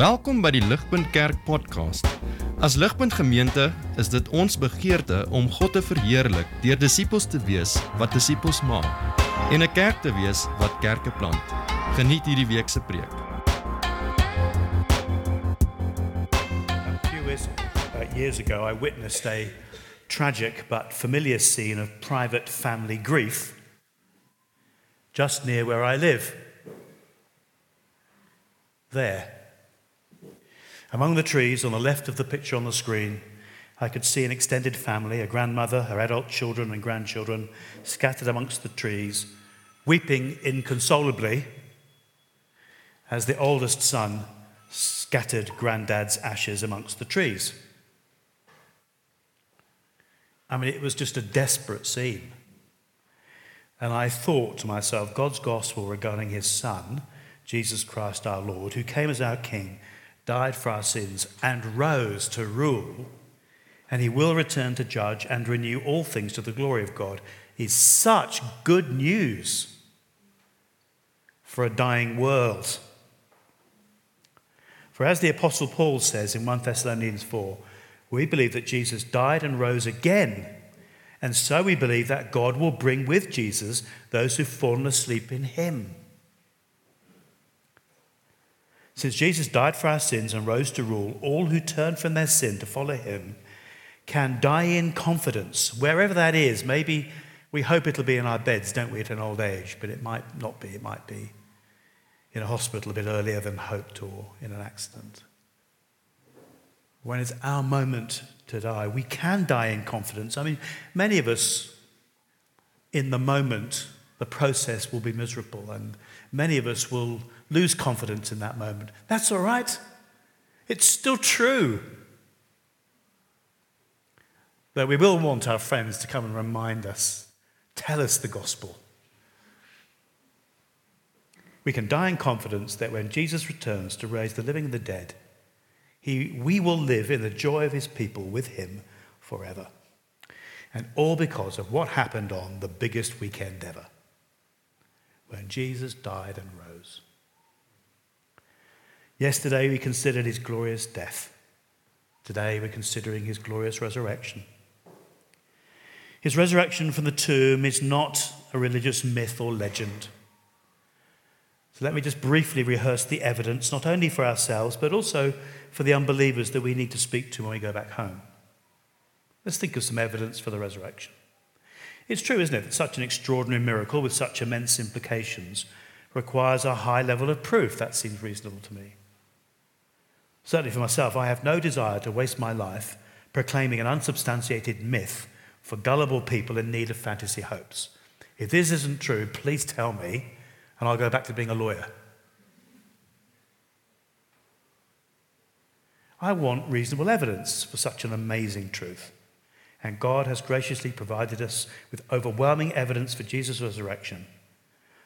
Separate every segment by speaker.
Speaker 1: Welkom by die Ligpunt Kerk podcast. As Ligpunt Gemeente is dit ons begeerte om God te verheerlik deur disippels te wees wat disippels maak en 'n kerk te wees wat kerke plant. Geniet hierdie week se preek.
Speaker 2: A few years, uh, years ago, I witnessed a tragic but familiar scene of private family grief just near where I live. There, among the trees on the left of the picture on the screen, I could see an extended family, a grandmother, her adult children and grandchildren, scattered amongst the trees, weeping inconsolably as the oldest son scattered granddad's ashes amongst the trees. I mean, it was just a desperate scene. And I thought to myself, God's gospel regarding his son, Jesus Christ our Lord, who came as our king, died for our sins, and rose to rule, and he will return to judge and renew all things to the glory of God, is such good news for a dying world. For as the Apostle Paul says in 1 Thessalonians 4, we believe that Jesus died and rose again. And so we believe that God will bring with Jesus those who've fallen asleep in him. Since Jesus died for our sins and rose to rule, all who turn from their sin to follow him can die in confidence, wherever that is. Maybe we hope it'll be in our beds, don't we, at an old age, but it might not be. It might be in a hospital a bit earlier than hoped or in an accident. When it's our moment to die, we can die in confidence. I mean, many of us in the moment, the process will be miserable, and many of us will lose confidence in that moment. That's all right. It's still true. But we will want our friends to come and remind us, tell us the gospel. We can die in confidence that when Jesus returns to raise the living and the dead, he, we will live in the joy of his people with him forever. And all because of what happened on the biggest weekend ever, when Jesus died and rose. Yesterday we considered his glorious death. Today we're considering his glorious resurrection. His resurrection from the tomb is not a religious myth or legend. So let me just briefly rehearse the evidence, not only for ourselves, but also for the unbelievers that we need to speak to when we go back home. Let's think of some evidence for the resurrection. It's true, isn't it, that such an extraordinary miracle with such immense implications requires a high level of proof. That seems reasonable to me. Certainly for myself, I have no desire to waste my life proclaiming an unsubstantiated myth for gullible people in need of fantasy hopes. If this isn't true, please tell me, and I'll go back to being a lawyer. I want reasonable evidence for such an amazing truth. And God has graciously provided us with overwhelming evidence for Jesus' resurrection.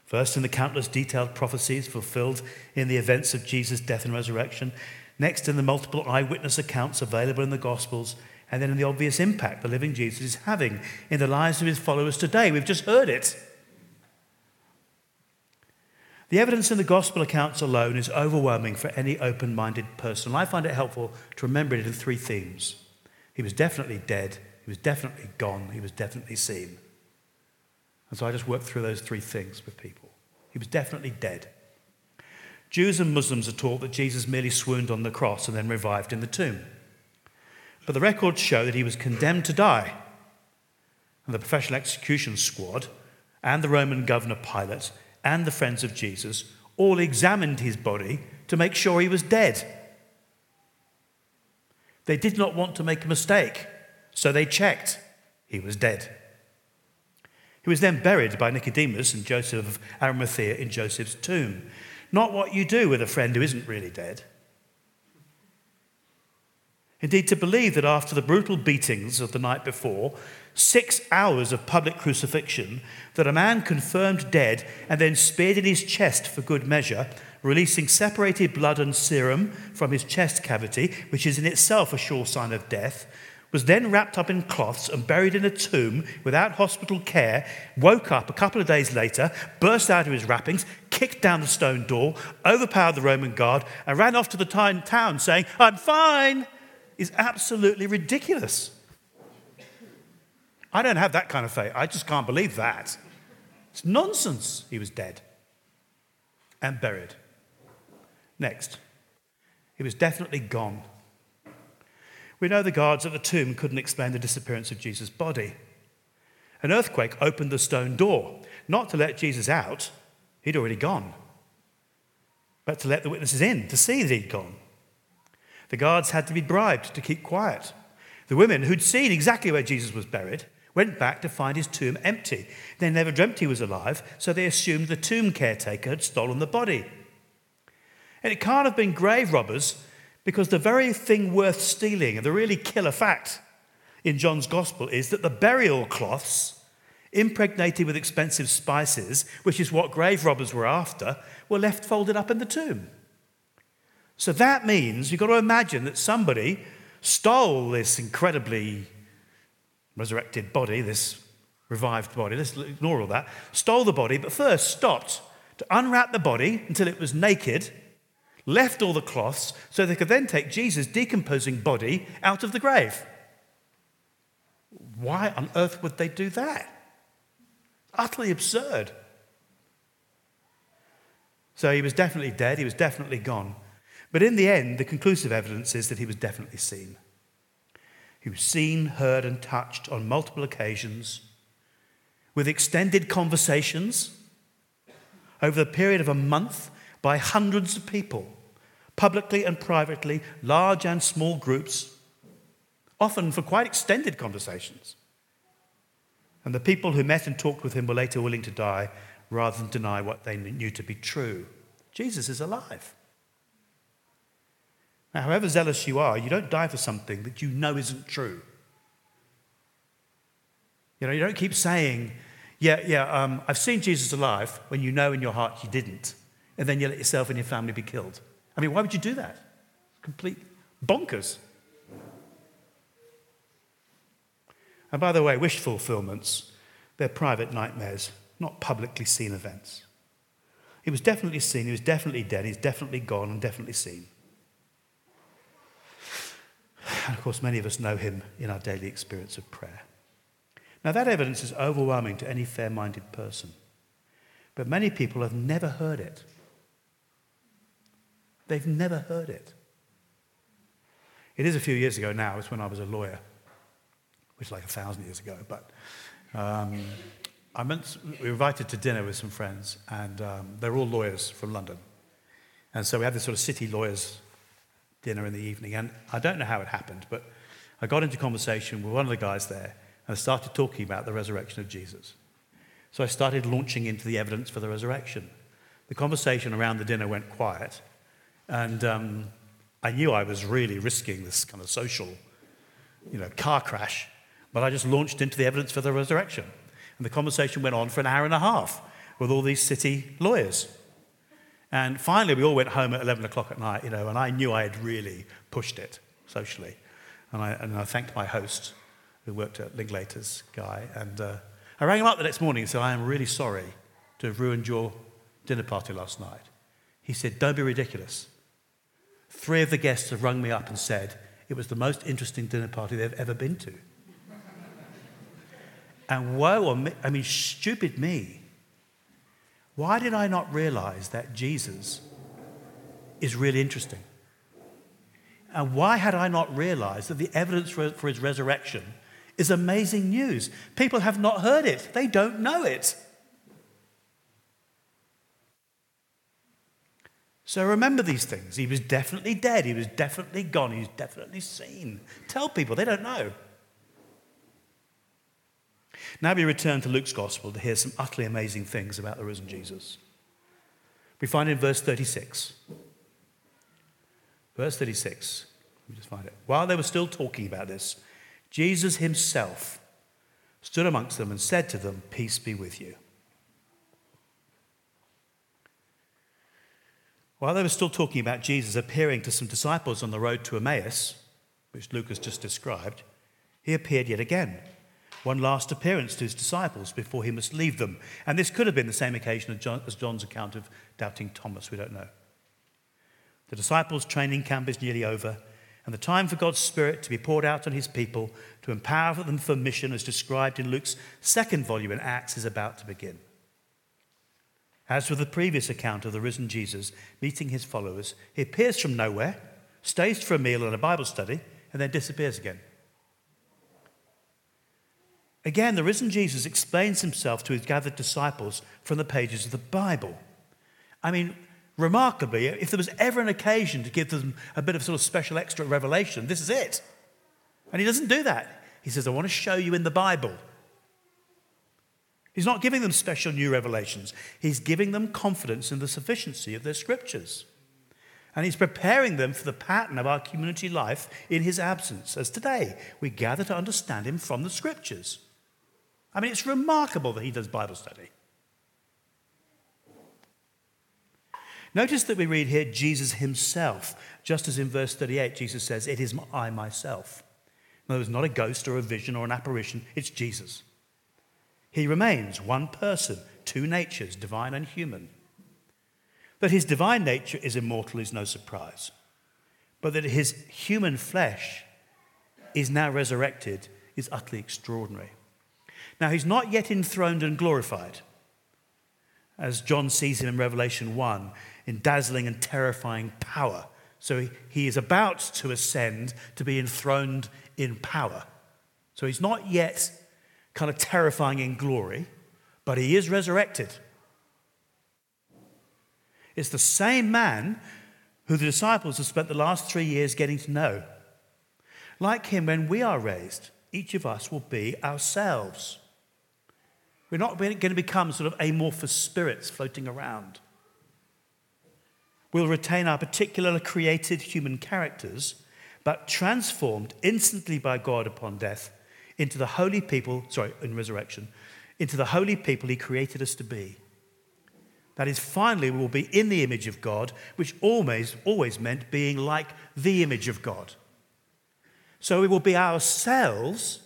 Speaker 2: First, in the countless detailed prophecies fulfilled in the events of Jesus' death and resurrection, Next, in the multiple eyewitness accounts available in the Gospels, and then in the obvious impact the living Jesus is having in the lives of his followers today. We've just heard it. The evidence in the Gospel accounts alone is overwhelming for any open minded person. I find it helpful to remember it in three themes He was definitely dead, he was definitely gone, he was definitely seen. And so I just work through those three things with people. He was definitely dead. Jews and Muslims are taught that Jesus merely swooned on the cross and then revived in the tomb. But the records show that he was condemned to die. And the professional execution squad and the Roman governor Pilate and the friends of Jesus all examined his body to make sure he was dead. They did not want to make a mistake, so they checked. He was dead. He was then buried by Nicodemus and Joseph of Arimathea in Joseph's tomb not what you do with a friend who isn't really dead. Indeed, to believe that after the brutal beatings of the night before, six hours of public crucifixion, that a man confirmed dead and then speared in his chest for good measure, releasing separated blood and serum from his chest cavity, which is in itself a sure sign of death, was then wrapped up in cloths and buried in a tomb without hospital care, woke up a couple of days later, burst out of his wrappings, kicked down the stone door, overpowered the Roman guard, and ran off to the town saying, I'm fine, is absolutely ridiculous. I don't have that kind of faith. I just can't believe that. It's nonsense. He was dead and buried. Next, he was definitely gone. We know the guards at the tomb couldn't explain the disappearance of Jesus' body. An earthquake opened the stone door, not to let Jesus out, he'd already gone, but to let the witnesses in to see that he'd gone. The guards had to be bribed to keep quiet. The women who'd seen exactly where Jesus was buried went back to find his tomb empty. They never dreamt he was alive, so they assumed the tomb caretaker had stolen the body. And it can't have been grave robbers because the very thing worth stealing, and the really killer fact in John's gospel, is that the burial cloths, impregnated with expensive spices, which is what grave robbers were after, were left folded up in the tomb. So that means you've got to imagine that somebody stole this incredibly resurrected body, this revived body, let's ignore all that, stole the body, but first stopped to unwrap the body until it was naked left all the cloths so they could then take Jesus' decomposing body out of the grave. Why on earth would they do that? Utterly absurd. So he was definitely dead, he was definitely gone. But in the end, the conclusive evidence is that he was definitely seen. He was seen, heard, and touched on multiple occasions with extended conversations over the period of a month by hundreds of people, publicly and privately, large and small groups, often for quite extended conversations. And the people who met and talked with him were later willing to die rather than deny what they knew to be true. Jesus is alive. Now, however zealous you are, you don't die for something that you know isn't true. You know, you don't keep saying, yeah, yeah, um, I've seen Jesus alive when you know in your heart you didn't and then you let yourself and your family be killed. I mean, why would you do that? Complete bonkers. And by the way, wish fulfillments, they're private nightmares, not publicly seen events. He was definitely seen, he was definitely dead, he's definitely gone and definitely seen. And of course, many of us know him in our daily experience of prayer. Now, that evidence is overwhelming to any fair minded person, but many people have never heard it. They've never heard it. It is a few years ago now, it's when I was a lawyer, which is like a thousand years ago. But um, I meant, we were invited to dinner with some friends, and um, they're all lawyers from London. And so we had this sort of city lawyers dinner in the evening. And I don't know how it happened, but I got into conversation with one of the guys there, and I started talking about the resurrection of Jesus. So I started launching into the evidence for the resurrection. The conversation around the dinner went quiet, and um, I knew I was really risking this kind of social, you know, car crash, but I just launched into the evidence for the resurrection. And the conversation went on for an hour and a half with all these city lawyers. And finally, we all went home at 11 o'clock at night, you know, and I knew I had really pushed it socially. And I, and I thanked my host, who worked at Linklater's guy. And uh, I rang him up the next morning and said, I am really sorry to have ruined your dinner party last night. He said, Don't be ridiculous. Three of the guests have rung me up and said it was the most interesting dinner party they've ever been to. and woe on me, I mean, stupid me. Why did I not realize that Jesus is really interesting? And why had I not realized that the evidence for, for his resurrection is amazing news? People have not heard it, they don't know it. So remember these things. He was definitely dead. He was definitely gone. He was definitely seen. Tell people, they don't know. Now we return to Luke's gospel to hear some utterly amazing things about the risen Jesus. We find in verse 36. Verse 36. Let me just find it. While they were still talking about this, Jesus himself stood amongst them and said to them, Peace be with you. While they were still talking about Jesus appearing to some disciples on the road to Emmaus, which Luke has just described, he appeared yet again, one last appearance to his disciples before he must leave them. And this could have been the same occasion as John's account of doubting Thomas, we don't know. The disciples' training camp is nearly over, and the time for God's Spirit to be poured out on his people to empower them for mission, as described in Luke's second volume in Acts, is about to begin. As with the previous account of the risen Jesus meeting his followers, he appears from nowhere, stays for a meal and a Bible study, and then disappears again. Again, the risen Jesus explains himself to his gathered disciples from the pages of the Bible. I mean, remarkably, if there was ever an occasion to give them a bit of sort of special extra revelation, this is it. And he doesn't do that. He says, I want to show you in the Bible. He's not giving them special new revelations, he's giving them confidence in the sufficiency of their scriptures. And he's preparing them for the pattern of our community life in his absence, as today we gather to understand him from the scriptures. I mean, it's remarkable that he does Bible study. Notice that we read here Jesus himself, just as in verse 38, Jesus says, It is I myself. No, it's not a ghost or a vision or an apparition, it's Jesus. He remains one person, two natures, divine and human. That his divine nature is immortal is no surprise, but that his human flesh is now resurrected is utterly extraordinary. Now, he's not yet enthroned and glorified, as John sees him in Revelation 1, in dazzling and terrifying power. So he is about to ascend to be enthroned in power. So he's not yet kind of terrifying in glory, but he is resurrected. It's the same man who the disciples have spent the last three years getting to know. Like him, when we are raised, each of us will be ourselves. We're not going to become sort of amorphous spirits floating around. We'll retain our particular created human characters, but transformed instantly by God upon death into the holy people, sorry, in resurrection, into the holy people he created us to be. That is, finally, we will be in the image of God, which always, always meant being like the image of God. So we will be ourselves,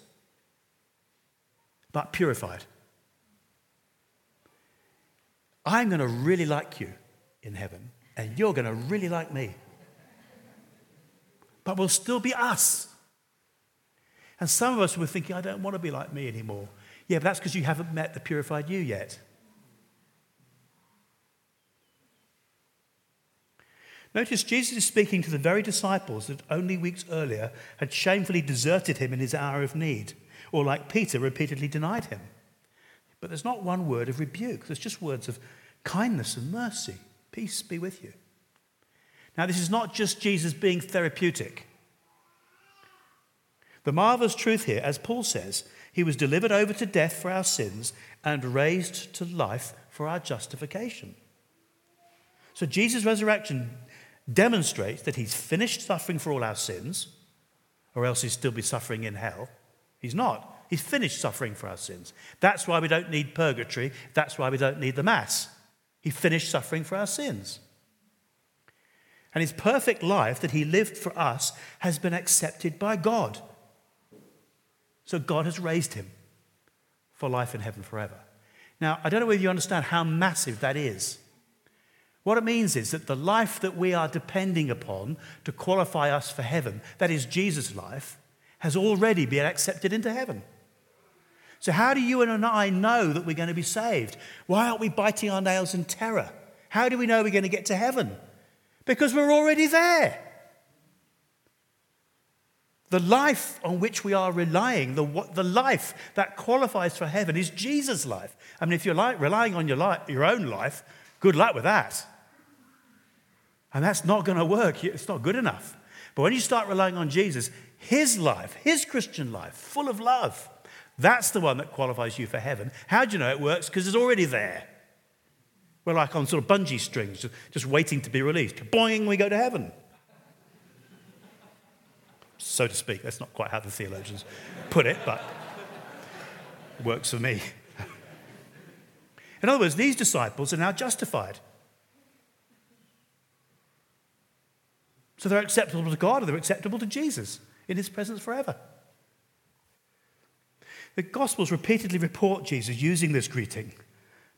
Speaker 2: but purified. I'm going to really like you in heaven, and you're going to really like me. But we'll still be us. And some of us were thinking, I don't want to be like me anymore. Yeah, but that's because you haven't met the purified you yet. Notice Jesus is speaking to the very disciples that only weeks earlier had shamefully deserted him in his hour of need, or like Peter repeatedly denied him. But there's not one word of rebuke, there's just words of kindness and mercy. Peace be with you. Now, this is not just Jesus being therapeutic. The marvelous truth here, as Paul says, he was delivered over to death for our sins and raised to life for our justification. So Jesus' resurrection demonstrates that he's finished suffering for all our sins, or else he'd still be suffering in hell. He's not. He's finished suffering for our sins. That's why we don't need purgatory. That's why we don't need the Mass. He finished suffering for our sins. And his perfect life that he lived for us has been accepted by God. So God has raised him for life in heaven forever. Now, I don't know whether you understand how massive that is. What it means is that the life that we are depending upon to qualify us for heaven, that is Jesus' life, has already been accepted into heaven. So, how do you and I know that we're going to be saved? Why aren't we biting our nails in terror? How do we know we're going to get to heaven? Because we're already there. The life on which we are relying, the, the life that qualifies for heaven, is Jesus' life. I mean, if you're like, relying on your, life, your own life, good luck with that. And that's not going to work. It's not good enough. But when you start relying on Jesus, his life, his Christian life, full of love, that's the one that qualifies you for heaven. How do you know it works? Because it's already there. We're like on sort of bungee strings, just waiting to be released. Boing, we go to heaven. So to speak. That's not quite how the theologians put it, but it works for me. In other words, these disciples are now justified. So they're acceptable to God and they're acceptable to Jesus in his presence forever. The Gospels repeatedly report Jesus using this greeting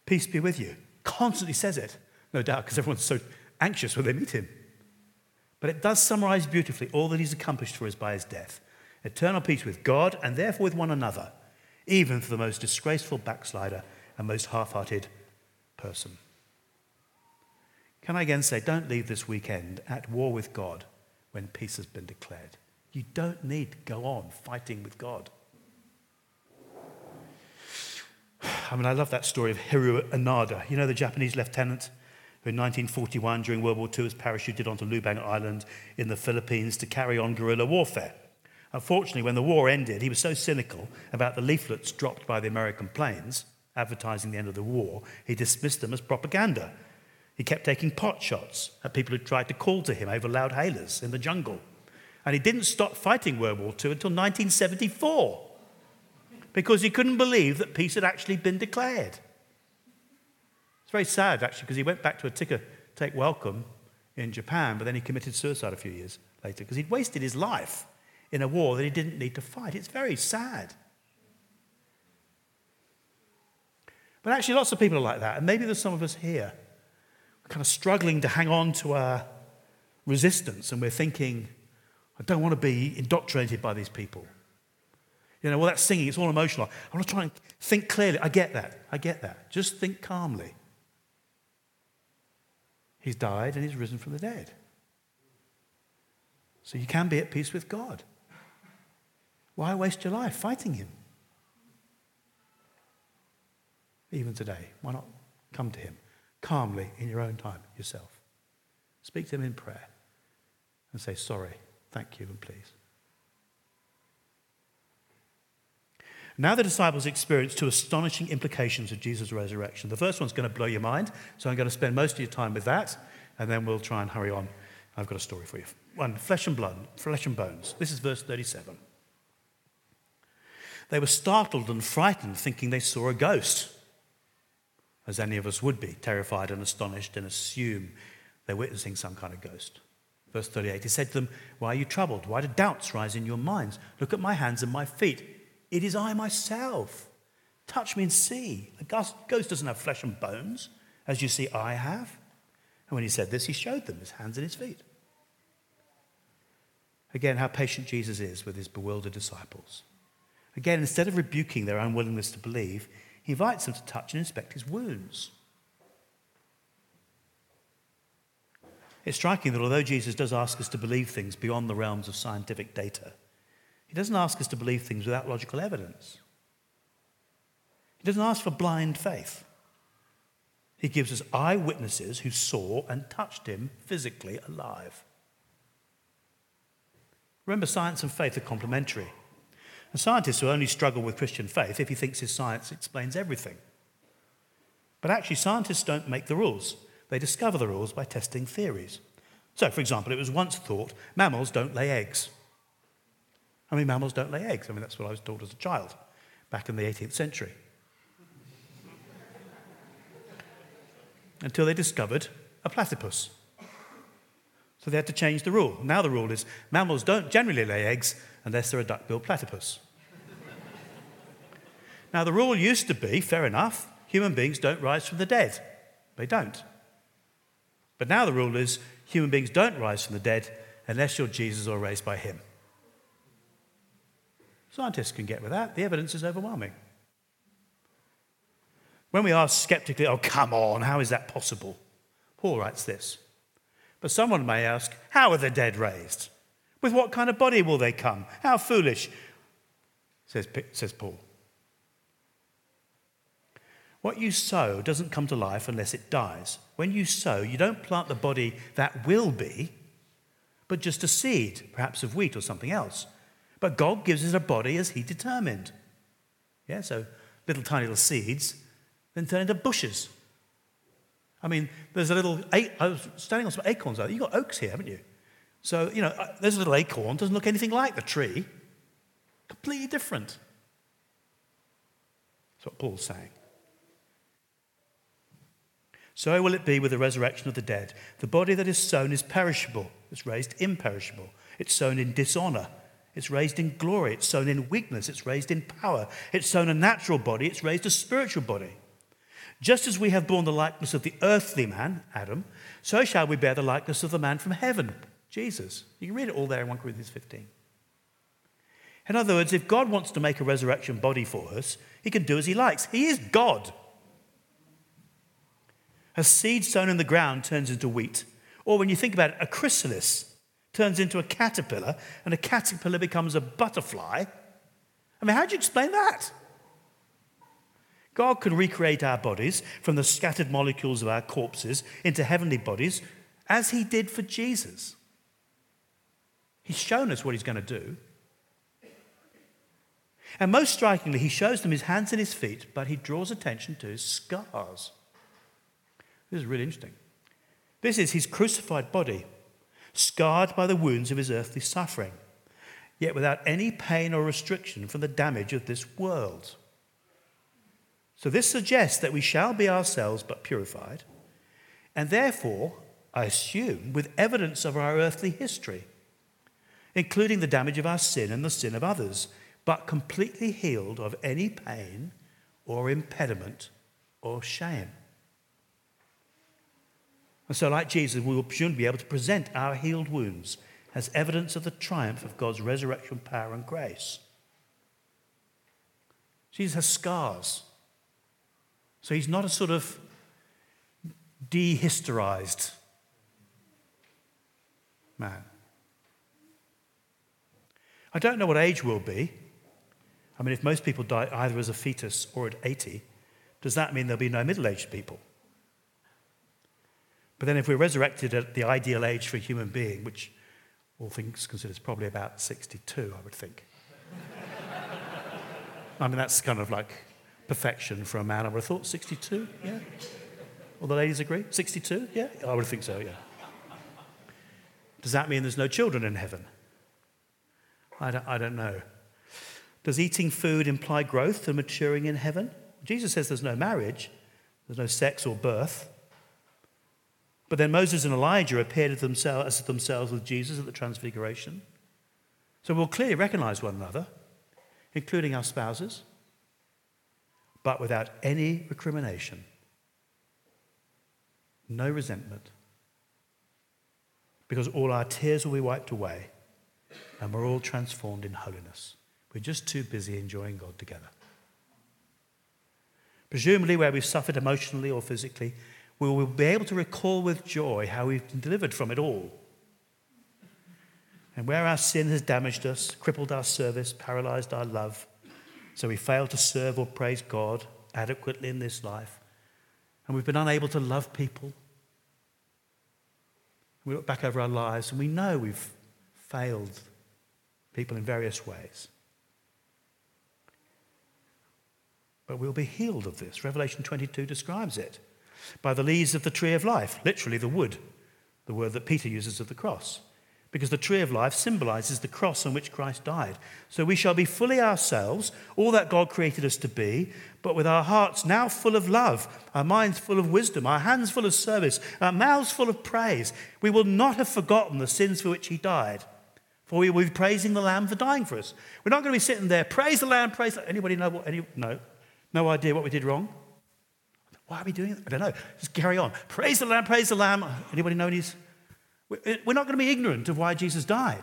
Speaker 2: Peace be with you. Constantly says it, no doubt, because everyone's so anxious when they meet him. But it does summarize beautifully all that he's accomplished for us by his death eternal peace with God and therefore with one another, even for the most disgraceful backslider and most half hearted person. Can I again say, don't leave this weekend at war with God when peace has been declared. You don't need to go on fighting with God. I mean, I love that story of Hiroo Onoda. You know, the Japanese lieutenant who in 1941, during World War II, was parachuted onto Lubang Island in the Philippines to carry on guerrilla warfare. Unfortunately, when the war ended, he was so cynical about the leaflets dropped by the American planes advertising the end of the war, he dismissed them as propaganda. He kept taking pot shots at people who tried to call to him over loud hailers in the jungle. And he didn't stop fighting World War II until 1974 because he couldn't believe that peace had actually been declared. It's very sad, actually, because he went back to a ticker take welcome in Japan, but then he committed suicide a few years later because he'd wasted his life in a war that he didn't need to fight. It's very sad. But actually, lots of people are like that. And maybe there's some of us here kind of struggling to hang on to our resistance, and we're thinking, I don't want to be indoctrinated by these people. You know, well, that's singing, it's all emotional. I want to try and think clearly. I get that. I get that. Just think calmly. He's died and he's risen from the dead. So you can be at peace with God. Why waste your life fighting him? Even today, why not come to him calmly in your own time yourself? Speak to him in prayer and say, Sorry, thank you, and please. Now, the disciples experience two astonishing implications of Jesus' resurrection. The first one's going to blow your mind, so I'm going to spend most of your time with that, and then we'll try and hurry on. I've got a story for you. One, flesh and blood, flesh and bones. This is verse 37. They were startled and frightened, thinking they saw a ghost, as any of us would be, terrified and astonished, and assume they're witnessing some kind of ghost. Verse 38, he said to them, Why are you troubled? Why do doubts rise in your minds? Look at my hands and my feet it is I myself. Touch me and see. A ghost doesn't have flesh and bones, as you see I have. And when he said this, he showed them his hands and his feet. Again, how patient Jesus is with his bewildered disciples. Again, instead of rebuking their unwillingness to believe, he invites them to touch and inspect his wounds. It's striking that although Jesus does ask us to believe things beyond the realms of scientific data, he doesn't ask us to believe things without logical evidence. He doesn't ask for blind faith. He gives us eyewitnesses who saw and touched him physically alive. Remember, science and faith are complementary. A scientist will only struggle with Christian faith if he thinks his science explains everything. But actually, scientists don't make the rules, they discover the rules by testing theories. So, for example, it was once thought mammals don't lay eggs. I mean, mammals don't lay eggs. I mean, that's what I was taught as a child back in the 18th century. Until they discovered a platypus. So they had to change the rule. Now the rule is mammals don't generally lay eggs unless they're a duck billed platypus. now the rule used to be fair enough, human beings don't rise from the dead. They don't. But now the rule is human beings don't rise from the dead unless you're Jesus or raised by him. Scientists can get with that. The evidence is overwhelming. When we ask skeptically, oh, come on, how is that possible? Paul writes this. But someone may ask, how are the dead raised? With what kind of body will they come? How foolish, says, says Paul. What you sow doesn't come to life unless it dies. When you sow, you don't plant the body that will be, but just a seed, perhaps of wheat or something else. But God gives us a body as He determined. Yeah, so little tiny little seeds then turn into bushes. I mean, there's a little, I was standing on some acorns. You've got oaks here, haven't you? So, you know, uh, there's a little acorn, doesn't look anything like the tree. Completely different. That's what Paul's saying. So will it be with the resurrection of the dead. The body that is sown is perishable, it's raised imperishable. It's sown in dishonor, it's raised in glory. It's sown in weakness. It's raised in power. It's sown a natural body. It's raised a spiritual body. Just as we have borne the likeness of the earthly man, Adam, so shall we bear the likeness of the man from heaven, Jesus. You can read it all there in 1 Corinthians 15. In other words, if God wants to make a resurrection body for us, he can do as he likes. He is God. A seed sown in the ground turns into wheat. Or when you think about it, a chrysalis turns into a caterpillar, and a caterpillar becomes a butterfly. I mean, how do you explain that? God can recreate our bodies from the scattered molecules of our corpses into heavenly bodies as he did for Jesus. He's shown us what he's going to do. And most strikingly, he shows them his hands and his feet, but he draws attention to his scars. This is really interesting. This is his crucified body, scarred by the wounds of his earthly suffering, yet without any pain or restriction from the damage of this world. So, this suggests that we shall be ourselves but purified, and therefore, I assume, with evidence of our earthly history, including the damage of our sin and the sin of others, but completely healed of any pain or impediment or shame. And so, like Jesus, we will soon be able to present our healed wounds as evidence of the triumph of God's resurrection power and grace. Jesus has scars. So he's not a sort of dehistorized man. I don't know what age we'll be. I mean, if most people die either as a fetus or at 80, does that mean there'll be no middle aged people? But then, if we're resurrected at the ideal age for a human being, which all things considered is probably about 62, I would think. I mean, that's kind of like perfection for a man. I would have thought 62, yeah? All the ladies agree? 62, yeah? I would think so, yeah. Does that mean there's no children in heaven? I don't, I don't know. Does eating food imply growth and maturing in heaven? Jesus says there's no marriage, there's no sex or birth. But then Moses and Elijah appeared as themselves, as themselves with Jesus at the Transfiguration. So we'll clearly recognize one another, including our spouses but without any recrimination, no resentment, because all our tears will be wiped away and we're all transformed in holiness. We're just too busy enjoying God together. Presumably, where we've suffered emotionally or physically, we will be able to recall with joy how we've been delivered from it all. And where our sin has damaged us, crippled our service, paralyzed our love, so we fail to serve or praise God adequately in this life. And we've been unable to love people. We look back over our lives and we know we've failed people in various ways. But we'll be healed of this. Revelation 22 describes it by the leaves of the tree of life, literally the wood, the word that Peter uses of the cross because the tree of life symbolizes the cross on which Christ died. So we shall be fully ourselves, all that God created us to be, but with our hearts now full of love, our minds full of wisdom, our hands full of service, our mouths full of praise. We will not have forgotten the sins for which he died. For we will be praising the Lamb for dying for us. We're not going to be sitting there, praise the Lamb, praise the Anybody know what? Any, no. No idea what we did wrong? Why are we doing it? I don't know. Just carry on. Praise the Lamb, praise the Lamb. Anybody know any? We're not going to be ignorant of why Jesus died.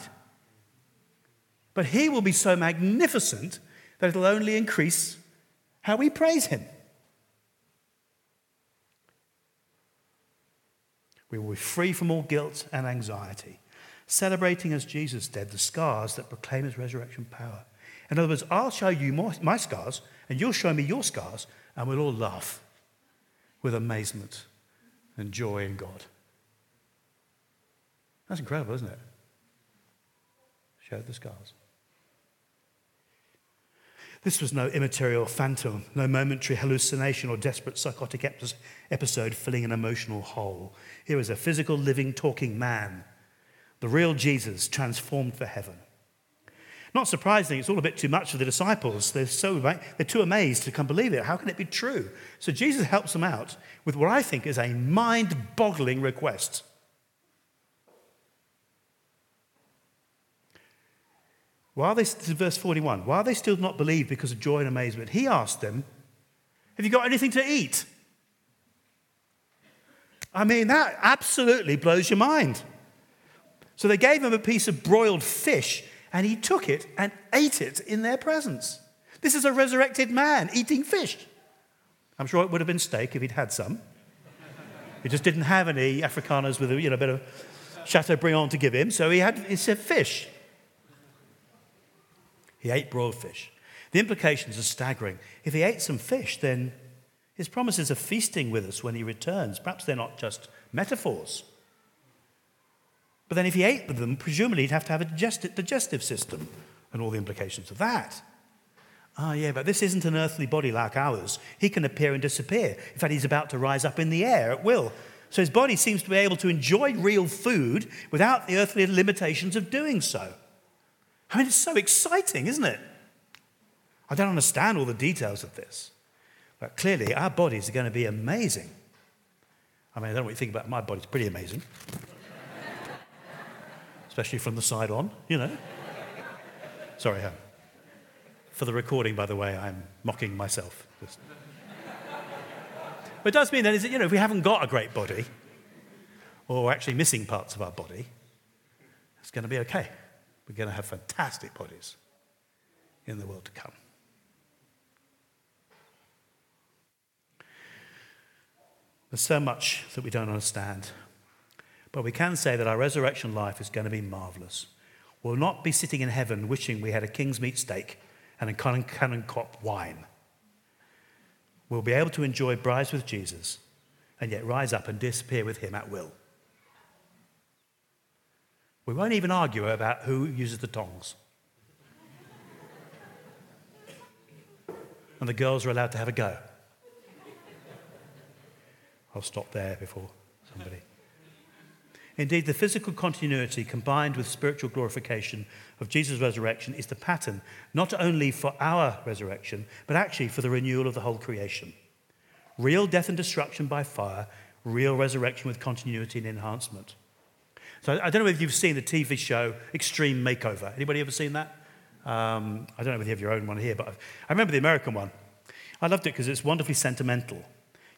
Speaker 2: But he will be so magnificent that it'll only increase how we praise him. We will be free from all guilt and anxiety, celebrating as Jesus did the scars that proclaim his resurrection power. In other words, I'll show you my scars, and you'll show me your scars, and we'll all laugh with amazement and joy in God. That's incredible, isn't it? Showed the scars. This was no immaterial phantom, no momentary hallucination or desperate psychotic episode filling an emotional hole. Here was a physical, living, talking man, the real Jesus transformed for heaven. Not surprisingly, it's all a bit too much for the disciples. They're so they're too amazed to come believe it. How can it be true? So Jesus helps them out with what I think is a mind-boggling request. while they, verse 41, while they still did not believe because of joy and amazement, he asked them, Have you got anything to eat? I mean, that absolutely blows your mind. So they gave him a piece of broiled fish, and he took it and ate it in their presence. This is a resurrected man eating fish. I'm sure it would have been steak if he'd had some. he just didn't have any Afrikaners with a you know, bit of Chateaubriand to give him, so he had he said fish. He ate broiled fish. The implications are staggering. If he ate some fish, then his promises of feasting with us when he returns, perhaps they're not just metaphors. But then if he ate them, presumably he'd have to have a digestive system and all the implications of that. Ah, yeah, but this isn't an earthly body like ours. He can appear and disappear. In fact, he's about to rise up in the air at will. So his body seems to be able to enjoy real food without the earthly limitations of doing so. I mean, it's so exciting, isn't it? I don't understand all the details of this, but clearly our bodies are going to be amazing. I mean, I don't know what you think about my body, it's pretty amazing. Especially from the side on, you know. Sorry. For the recording, by the way, I'm mocking myself. Just. But it does mean then is that, you know, if we haven't got a great body, or we're actually missing parts of our body, it's going to be okay. We're going to have fantastic bodies in the world to come. There's so much that we don't understand. But we can say that our resurrection life is going to be marvelous. We'll not be sitting in heaven wishing we had a king's meat steak and a Kanonkop wine. We'll be able to enjoy braais with Jesus and yet rise up and disappear with him at will. We won't even argue about who uses the tongs. and the girls are allowed to have a go. I'll stop there before somebody. Indeed, the physical continuity combined with spiritual glorification of Jesus' resurrection is the pattern, not only for our resurrection, but actually for the renewal of the whole creation. Real death and destruction by fire, real resurrection with continuity and enhancement. So I don't know if you've seen the TV show Extreme Makeover. Anybody ever seen that? Um, I don't know if you have your own one here, but I remember the American one. I loved it because it's wonderfully sentimental.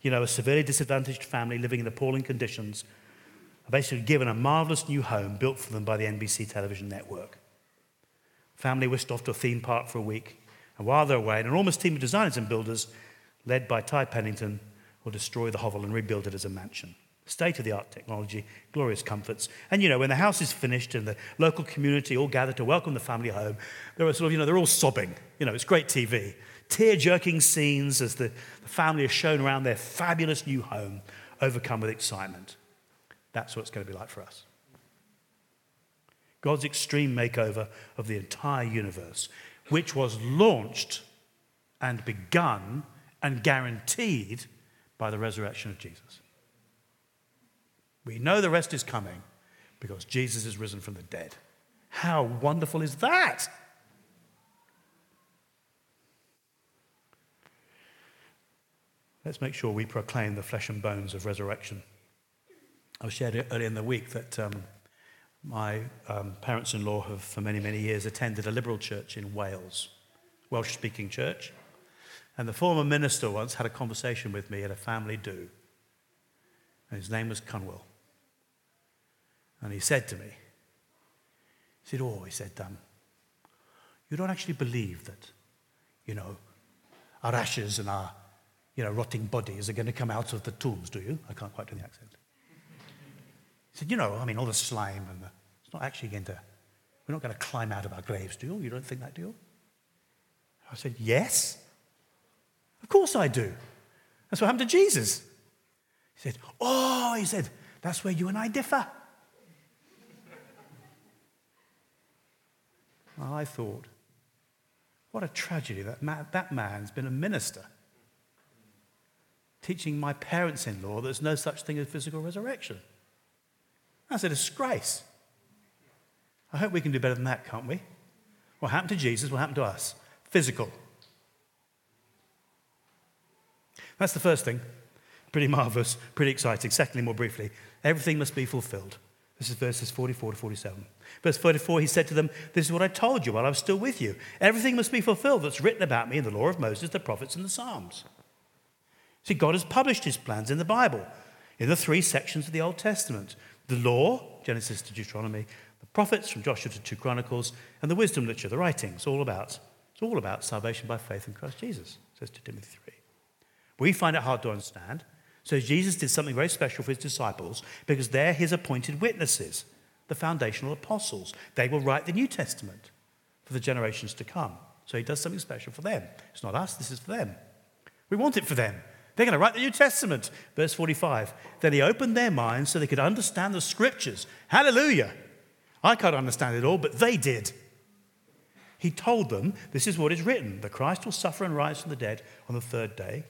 Speaker 2: You know, a severely disadvantaged family living in appalling conditions are basically given a marvelous new home built for them by the NBC television network. Family whisked off to a theme park for a week, and while they're away, an enormous team of designers and builders, led by Ty Pennington, will destroy the hovel and rebuild it as a mansion. State of the art technology, glorious comforts. And you know, when the house is finished and the local community all gather to welcome the family home, they're sort of, you know, they're all sobbing. You know, it's great TV. Tear jerking scenes as the, the family is shown around their fabulous new home, overcome with excitement. That's what it's going to be like for us. God's extreme makeover of the entire universe, which was launched and begun and guaranteed by the resurrection of Jesus. We know the rest is coming because Jesus is risen from the dead. How wonderful is that? Let's make sure we proclaim the flesh and bones of resurrection. I shared earlier in the week that um, my um, parents in law have, for many, many years, attended a liberal church in Wales, Welsh speaking church. And the former minister once had a conversation with me at a family do. And his name was Cunwell. And he said to me, he said, Oh, he said, um, you don't actually believe that, you know, our ashes and our, you know, rotting bodies are going to come out of the tombs, do you? I can't quite do the accent. Said, You know, I mean, all the slime and the, it's not actually going to, we're not going to climb out of our graves, do you? You don't think that, do you? I said, Yes. Of course I do. That's what happened to Jesus. He said, Oh, he said, that's where you and I differ. well, I thought, what a tragedy that that man's been a minister teaching my parents in law there's no such thing as physical resurrection. That's a disgrace. I hope we can do better than that, can't we? What happened to Jesus will happen to us physical. That's the first thing. Pretty marvelous, pretty exciting. Secondly, more briefly, everything must be fulfilled. This is verses 44 to 47. Verse 44, he said to them, This is what I told you while I was still with you. Everything must be fulfilled that's written about me in the law of Moses, the prophets, and the Psalms. See, God has published his plans in the Bible, in the three sections of the Old Testament the law, Genesis to Deuteronomy, the prophets from Joshua to 2 Chronicles, and the wisdom literature, the writings, all about. It's all about salvation by faith in Christ Jesus, says 2 Timothy 3. We find it hard to understand. So Jesus did something very special for his disciples because they're his appointed witnesses, the foundational apostles. They will write the New Testament for the generations to come. So he does something special for them. It's not us, this is for them. We want it for them. They're going to write the New Testament. Verse 45. Then he opened their minds so they could understand the scriptures. Hallelujah. I can't understand it all, but they did. He told them, This is what is written the Christ will suffer and rise from the dead on the third day,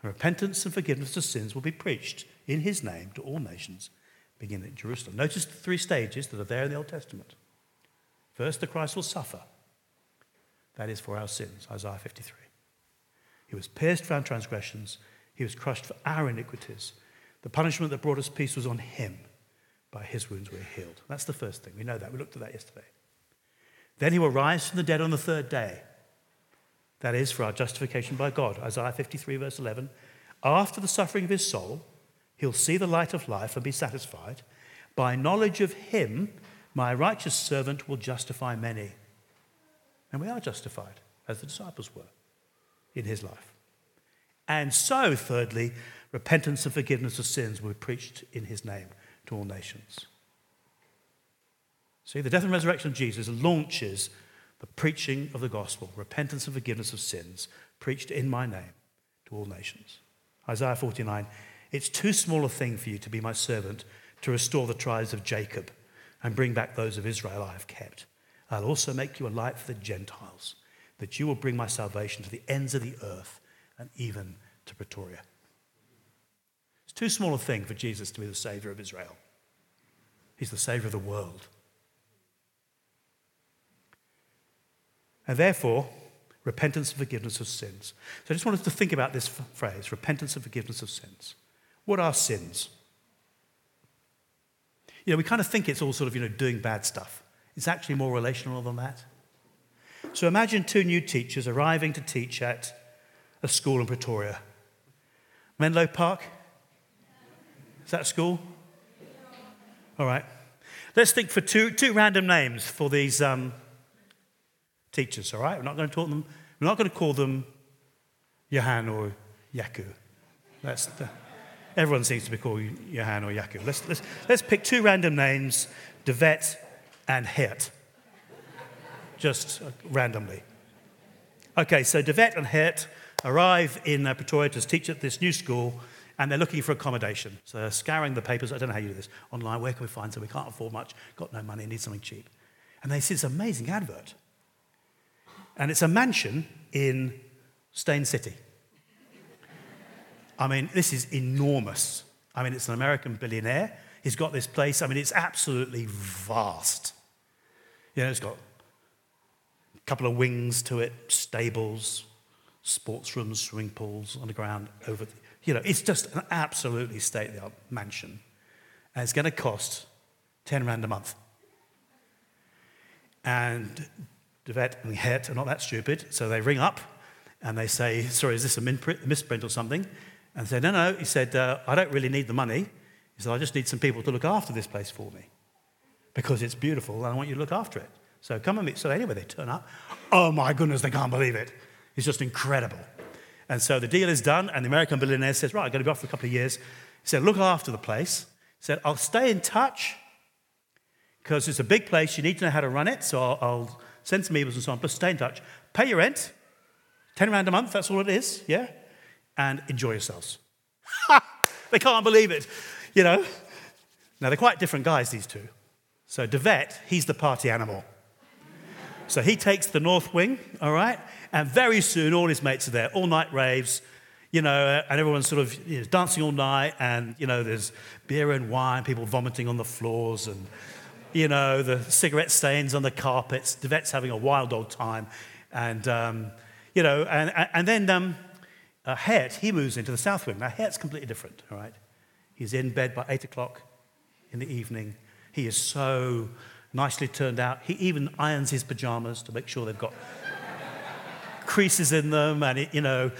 Speaker 2: and repentance and forgiveness of sins will be preached in his name to all nations, beginning at Jerusalem. Notice the three stages that are there in the Old Testament. First, the Christ will suffer. That is for our sins, Isaiah 53. He was pierced for our transgressions, he was crushed for our iniquities. The punishment that brought us peace was on him. By his wounds we're healed. That's the first thing. We know that. We looked at that yesterday. Then he will rise from the dead on the third day. That is for our justification by God. Isaiah 53, verse 11. After the suffering of his soul, he'll see the light of life and be satisfied. By knowledge of him, my righteous servant will justify many. And we are justified, as the disciples were, in his life. And so, thirdly, repentance and forgiveness of sins will be preached in his name to all nations. See, the death and resurrection of Jesus launches the preaching of the gospel, repentance and forgiveness of sins, preached in my name to all nations. Isaiah 49 It's too small a thing for you to be my servant to restore the tribes of Jacob and bring back those of Israel I have kept. I'll also make you a light for the Gentiles, that you will bring my salvation to the ends of the earth and even to Pretoria. It's too small a thing for Jesus to be the Savior of Israel. He's the Savior of the world. And therefore, repentance and forgiveness of sins. So I just wanted to think about this phrase repentance and forgiveness of sins. What are sins? You know, we kind of think it's all sort of, you know, doing bad stuff. It's actually more relational than that. So imagine two new teachers arriving to teach at a school in Pretoria. Menlo Park? Is that a school? All right. Let's think for two, two random names for these um, teachers, all right? We're not going to talk them, we're not going to call them Johan or Jaco. That's the, everyone seems to be called Johan or Jaco. Let's, let's, let's pick two random names, De Wet and Het. Just uh, randomly. Okay, so De Wet and Het arrive in uh, Pretoria to teach at this new school, and they're looking for accommodation. So they're scouring the papers. I don't know how you do this online. Where can we find? So we can't afford much, got no money, need something cheap. And they see this amazing advert and it's a mansion in Steyn City. I mean, this is enormous. I mean, it's an American billionaire. He's got this place. I mean, it's absolutely vast. You know, it's got a couple of wings to it, stables, sports rooms, swimming pools on the ground over. You know, it's just an absolutely state of the art mansion. And it's going to cost 10 rand a month. And De Wet and Het are not that stupid, so they ring up and they say, Sorry, is this a misprint or something? And they say, No, no. He said, uh, I don't really need the money. He said, I just need some people to look after this place for me because it's beautiful and I want you to look after it. So come and meet. So anyway, they turn up. Oh my goodness, they can't believe it. It's just incredible. And so the deal is done, and the American billionaire says, Right, I'm going to be off for a couple of years. He said, Look after the place. He said, I'll stay in touch because it's a big place. You need to know how to run it. So I'll, I'll send some emails and so on, but stay in touch. Pay your rent, 10 rand a month, that's all it is, yeah? And enjoy yourselves. they can't believe it, you know? Now, they're quite different guys, these two. So, De Wet, he's the party animal. So he takes the north wing, all right? And very soon, all his mates are there, all night raves, you know, and everyone's sort of you know, dancing all night, and, you know, there's beer and wine, people vomiting on the floors, and you know, the cigarette stains on the carpets. De Wet's having a wild old time. And, um, you know, and, and then um, uh, Het, he moves into the south wing. Now, Het's completely different, all right? He's in bed by 8 o'clock in the evening, He is so nicely turned out. He even irons his pajamas to make sure they've got creases in them, and he, you know,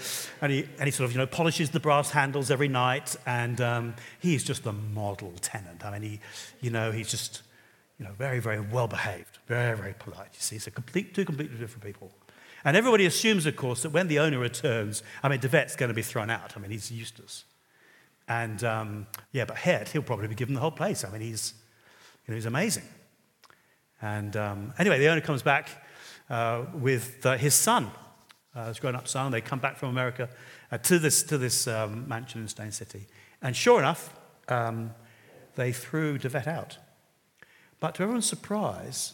Speaker 2: and he, and he sort of you know polishes the brass handles every night, and um, he's just the model tenant. I mean, he, you know, he's just you know very very well behaved, very very polite. You see, a complete two completely different people. And everybody assumes, of course, that when the owner returns, I mean, De Wet's going to be thrown out. I mean, he's useless. And um, yeah, but Het, he'll probably be given the whole place. I mean, he's, you know, he's amazing. And um, anyway, the owner comes back uh, with uh, his son, uh, his grown up son. They come back from America uh, to this, to this um, mansion in Steyn City. And sure enough, um, they threw De Wet out. But to everyone's surprise,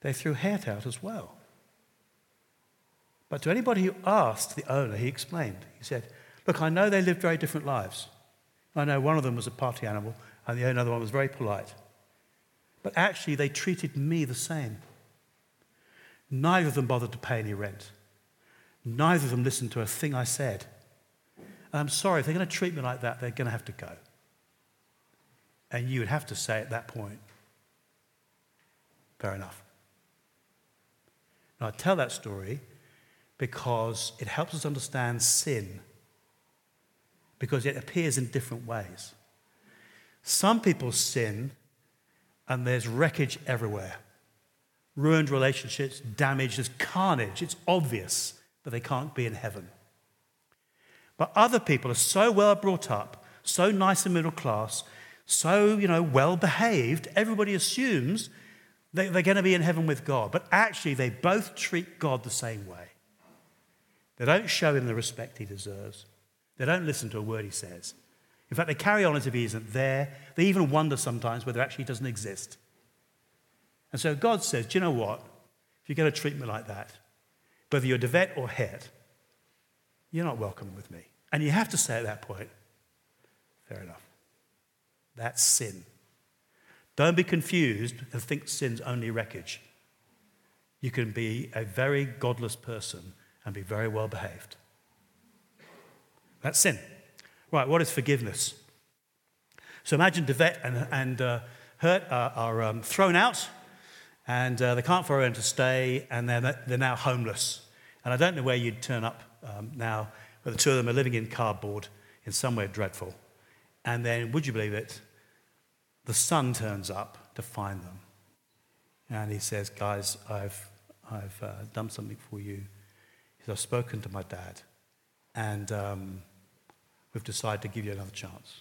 Speaker 2: they threw Het out as well. But to anybody who asked the owner, he explained. He said, Look, I know they lived very different lives. I know one of them was a party animal, and the other one was very polite. But actually, they treated me the same. Neither of them bothered to pay any rent. Neither of them listened to a thing I said. And I'm sorry, if they're going to treat me like that, they're going to have to go. And you would have to say at that point, fair enough. Now, I tell that story because it helps us understand sin, because it appears in different ways. Some people sin, and there's wreckage everywhere ruined relationships, damage, there's carnage. It's obvious that they can't be in heaven. But other people are so well brought up, so nice and middle class, so you know well behaved, everybody assumes they're going to be in heaven with God. But actually, they both treat God the same way. They don't show him the respect he deserves. They don't listen to a word he says. In fact, they carry on as if he isn't there. They even wonder sometimes whether actually he doesn't exist. And so God says, Do you know what? If you're going to treat me like that, whether you're De Wet or Het, you're not welcome with me. And you have to say at that point, fair enough. That's sin. Don't be confused and think sin's only wreckage. You can be a very godless person and be very well behaved. That's sin. Right, what is forgiveness? So imagine De Wet and, and uh, Het are, are um, thrown out, and uh, they can't find to stay, and they're, they're now homeless. And I don't know where you'd turn up um, now, but the two of them are living in cardboard in somewhere dreadful. And then, would you believe it? The son turns up to find them. And he says, Guys, I've, I've uh, done something for you. He said, I've spoken to my dad, and um, we've decided to give you another chance.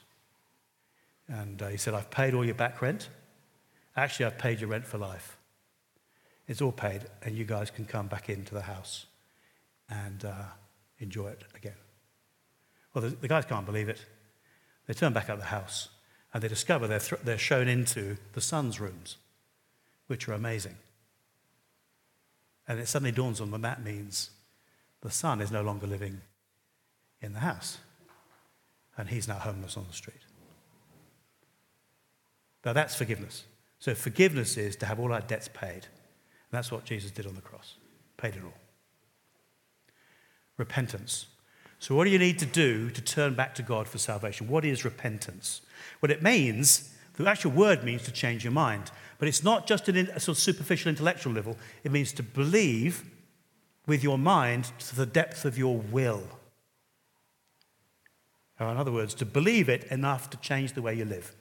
Speaker 2: And uh, he said, I've paid all your back rent. Actually, I've paid your rent for life. It's all paid, and you guys can come back into the house and uh, enjoy it again. Well, the, the, guys can't believe it. They turn back out the house, and they discover they're, th- they're shown into the son's rooms, which are amazing. And it suddenly dawns on them that means the son is no longer living in the house, and he's now homeless on the street. Now, that's forgiveness. So, forgiveness is to have all our debts paid. That's what Jesus did on the cross, paid it all. Repentance. So, what do you need to do to turn back to God for salvation? What is repentance? What it means, the actual word means to change your mind. But it's not just at a sort of superficial intellectual level, it means to believe with your mind to the depth of your will. Or, in other words, to believe it enough to change the way you live.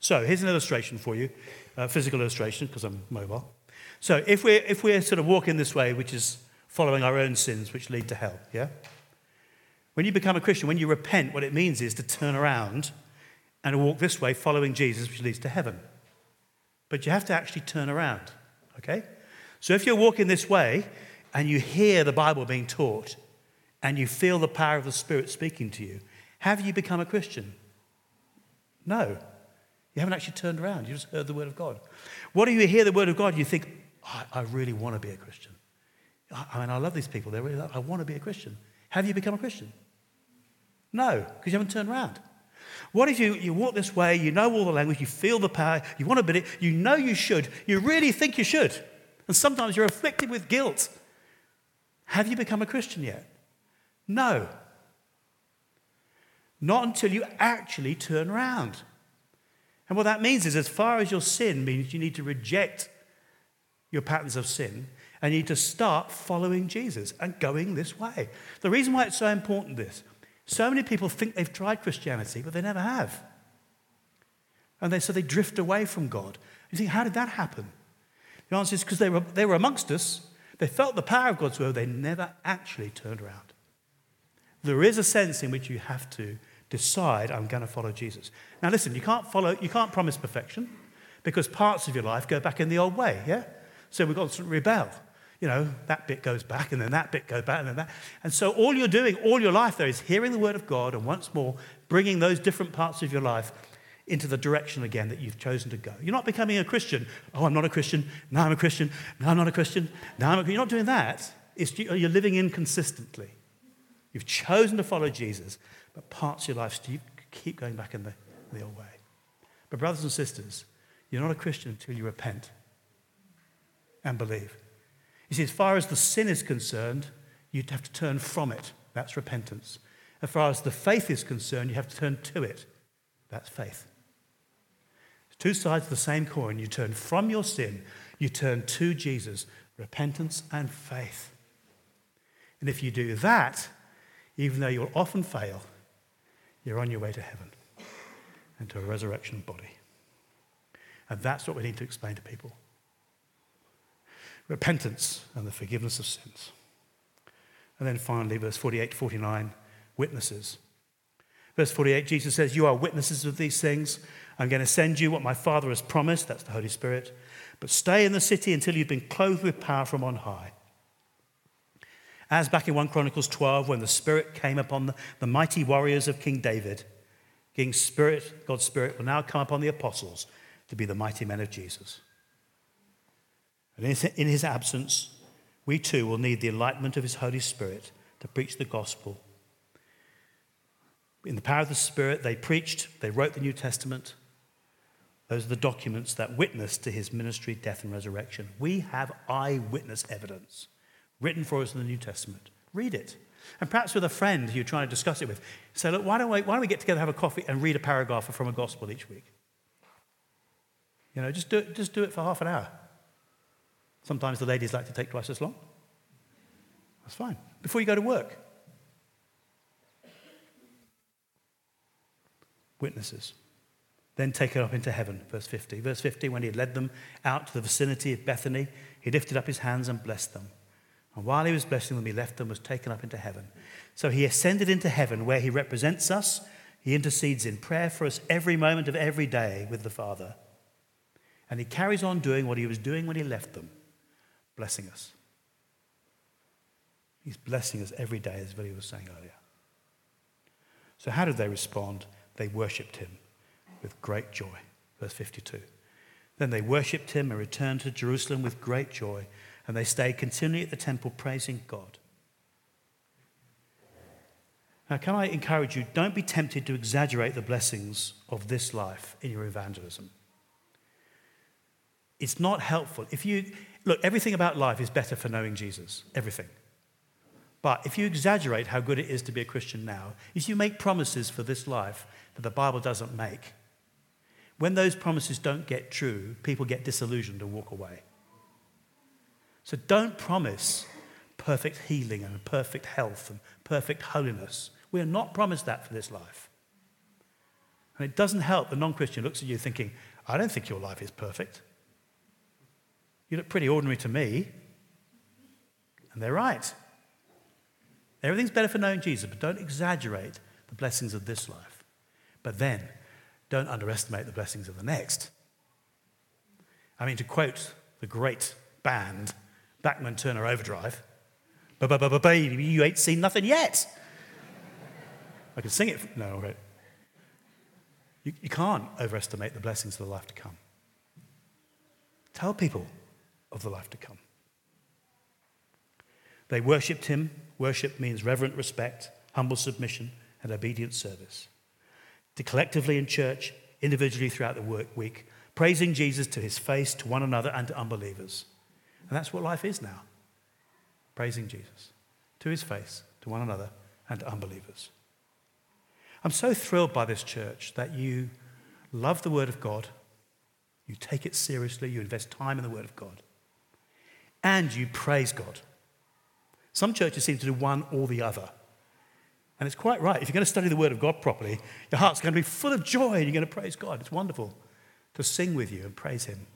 Speaker 2: So, here's an illustration for you, a physical illustration, because I'm mobile. So, if we're, if we're sort of walking this way, which is following our own sins, which lead to hell, yeah? When you become a Christian, when you repent, what it means is to turn around and walk this way, following Jesus, which leads to heaven. But you have to actually turn around, okay? So if you're walking this way and you hear the Bible being taught and you feel the power of the Spirit speaking to you, have you become a Christian? No. You haven't actually turned around. You just heard the Word of God. What do you hear the Word of God? You think, I, I really want to be a Christian. I, I mean, I love these people. They really I want to be a Christian. Have you become a Christian? No, because you haven't turned around. What if you, you walk this way, you know all the language, you feel the power, you want to be it, you know you should, you really think you should, and sometimes you're afflicted with guilt. Have you become a Christian yet? No. Not until you actually turn around. And what that means is, as far as your sin means, you need to reject your patterns of sin and you need to start following Jesus and going this way. The reason why it's so important, this, so many people think they've tried Christianity, but they never have. And they, so they drift away from God. You think, how did that happen? The answer is because they were, they were amongst us, they felt the power of God's word, they never actually turned around. There is a sense in which you have to decide, I'm going to follow Jesus. Now, listen, you can't follow, you can't promise perfection because parts of your life go back in the old way, yeah? So we've got to rebel. You know, that bit goes back, and then that bit goes back, and then that. And so all you're doing all your life there is hearing the word of God and once more bringing those different parts of your life into the direction again that you've chosen to go. You're not becoming a Christian. Oh, I'm not a Christian. Now I'm a Christian. Now I'm not a Christian. Now I'm a You're not doing that. It's, you're living inconsistently. You've chosen to follow Jesus, but parts of your life you keep going back in the, the old way. But, brothers and sisters, you're not a Christian until you repent and believe. You see, as far as the sin is concerned, you'd have to turn from it. That's repentance. As far as the faith is concerned, you have to turn to it. That's faith. Two sides of the same coin. You turn from your sin, you turn to Jesus, repentance and faith. And if you do that, even though you'll often fail, you're on your way to heaven and to a resurrection body. And that's what we need to explain to people repentance and the forgiveness of sins. And then finally, verse 48 to 49, witnesses. Verse 48, Jesus says, You are witnesses of these things. I'm going to send you what my Father has promised, that's the Holy Spirit. But stay in the city until you've been clothed with power from on high. As back in 1 Chronicles 12, when the Spirit came upon the, the mighty warriors of King David, King's Spirit, God's Spirit, will now come upon the apostles to be the mighty men of Jesus. And in his absence, we too will need the enlightenment of his Holy Spirit to preach the gospel. In the power of the Spirit, they preached, they wrote the New Testament. Those are the documents that witness to his ministry, death, and resurrection. We have eyewitness evidence written for us in the New Testament. Read it. And perhaps with a friend you're trying to discuss it with, say, look, why don't, we, why don't we get together, have a coffee, and read a paragraph from a gospel each week? You know, just do it, just do it for half an hour. Sometimes the ladies like to take twice as long. That's fine. Before you go to work. Witnesses. Then take it up into heaven, verse 50. Verse 50, when he had led them out to the vicinity of Bethany, he lifted up his hands and blessed them. And while he was blessing them, he left them, was taken up into heaven. So he ascended into heaven, where he represents us. He intercedes in prayer for us every moment of every day with the Father. And he carries on doing what he was doing when he left them blessing us. He's blessing us every day, as Billy was saying earlier. So, how did they respond? They worshipped him with great joy. Verse 52. Then they worshipped him and returned to Jerusalem with great joy, and they stayed continually at the temple praising God. Now, can I encourage you, don't be tempted to exaggerate the blessings of this life in your evangelism. It's not helpful. If you, Look, everything about life is better for knowing Jesus. Everything. But if you exaggerate how good it is to be a Christian now, if you make promises for this life that the Bible doesn't make, when those promises don't get true, people get disillusioned and walk away. So don't promise perfect healing and perfect health and perfect holiness. We are not promised that for this life. And it doesn't help the non Christian looks at you thinking, I don't think your life is perfect. You look pretty ordinary to me. And they're right. Everything's better for knowing Jesus, but don't exaggerate the blessings of this life. But then, don't underestimate the blessings of the next. I mean, to quote the great band, Bachman Turner Overdrive, baby, you ain't seen nothing yet. I can sing it. No. You, you can't overestimate the blessings of the life to come. Tell people of the life to come. They worshipped him. Worship means reverent respect, humble submission, and obedient service. To collectively in church, individually throughout the work week, praising Jesus to his face, to one another, and to unbelievers. And that's what life is now praising Jesus to his face, to one another, and to unbelievers. I'm so thrilled by this church that you love the Word of God, you take it seriously, you invest time in the Word of God, and you praise God. Some churches seem to do one or the other. And it's quite right. If you're going to study the Word of God properly, your heart's going to be full of joy and you're going to praise God. It's wonderful to sing with you and praise Him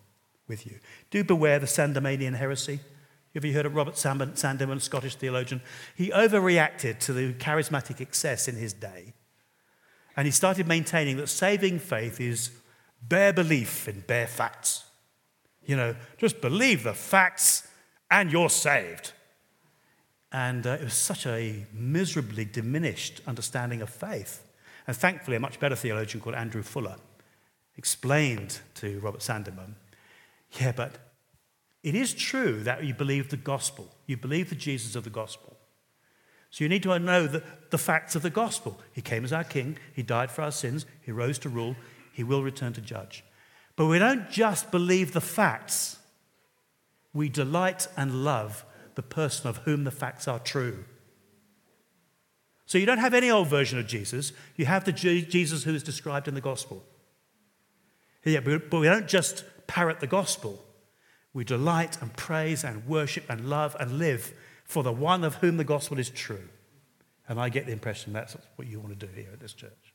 Speaker 2: with you. Do beware the Sandemanian heresy. Have you heard of Robert Sandeman, Scottish theologian? He overreacted to the charismatic excess in his day. And he started maintaining that saving faith is bare belief in bare facts. You know, just believe the facts and you're saved. And uh, it was such a miserably diminished understanding of faith. And thankfully, a much better theologian called Andrew Fuller explained to Robert Sandeman yeah, but it is true that you believe the gospel, you believe the Jesus of the gospel. So you need to know the, the facts of the gospel. He came as our king, he died for our sins, he rose to rule, he will return to judge. But we don't just believe the facts, we delight and love the person of whom the facts are true. So you don't have any old version of Jesus, you have the Jesus who is described in the gospel. Yeah, but we don't just parrot the gospel. We delight and praise and worship and love and live for the one of whom the gospel is true. And I get the impression that's what you want to do here at this church.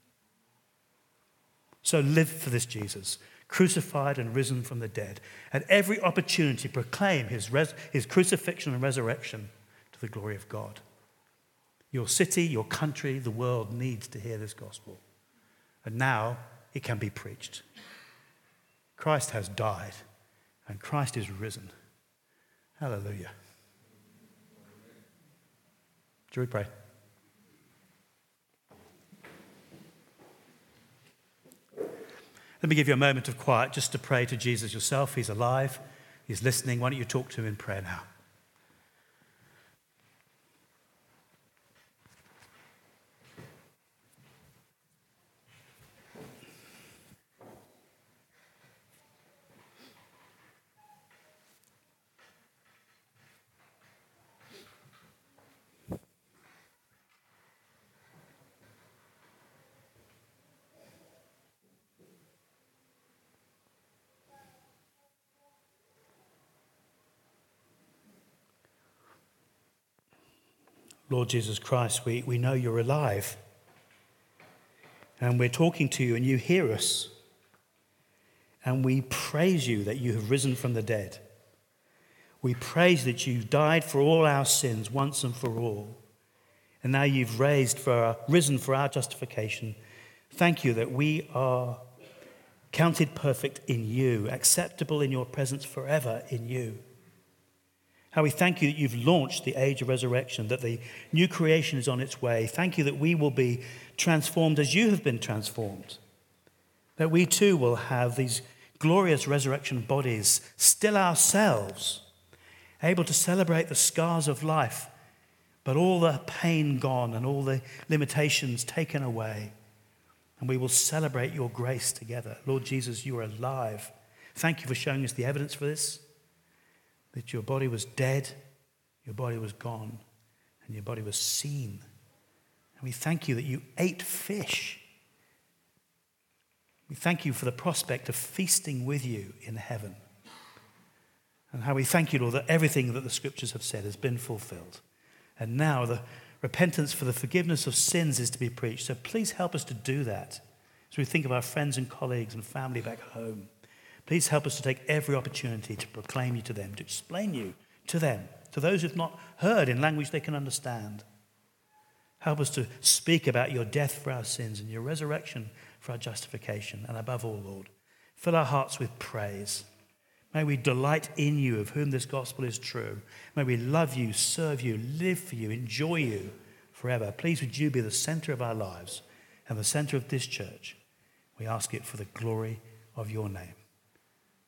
Speaker 2: So live for this Jesus crucified and risen from the dead. At every opportunity, proclaim his, res- his crucifixion and resurrection to the glory of God. Your city, your country, the world needs to hear this gospel. And now it can be preached. Christ has died, and Christ is risen. Hallelujah. Shall we pray? Let me give you a moment of quiet just to pray to Jesus yourself. He's alive, He's listening. Why don't you talk to Him in prayer now? Lord Jesus Christ, we, we know you're alive. And we're talking to you and you hear us. And we praise you that you have risen from the dead. We praise that you died for all our sins once and for all. And now you've raised for our, risen for our justification. Thank you that we are counted perfect in you, acceptable in your presence forever in you. How we thank you that you've launched the age of resurrection, that the new creation is on its way. Thank you that we will be transformed as you have been transformed. That we too will have these glorious resurrection bodies, still ourselves, able to celebrate the scars of life, but all the pain gone and all the limitations taken away. And we will celebrate your grace together. Lord Jesus, you are alive. Thank you for showing us the evidence for this that your body was dead, your body was gone, and your body was seen. And we thank you that you ate fish. We thank you for the prospect of feasting with you in heaven. And how we thank you, Lord, that everything that the scriptures have said has been fulfilled. And now the repentance for the forgiveness of sins is to be preached. So please help us to do that as we think of our friends and colleagues and family back home. Please help us to take every opportunity to proclaim you to them, to explain you to them, to those who've not heard in language they can understand. Help us to speak about your death for our sins and your resurrection for our justification. And above all, Lord, fill our hearts with praise. May we delight in you, of whom this gospel is true. May we love you, serve you, live for you, enjoy you forever. Please, would you be the center of our lives and the center of this church? We ask it for the glory of your name.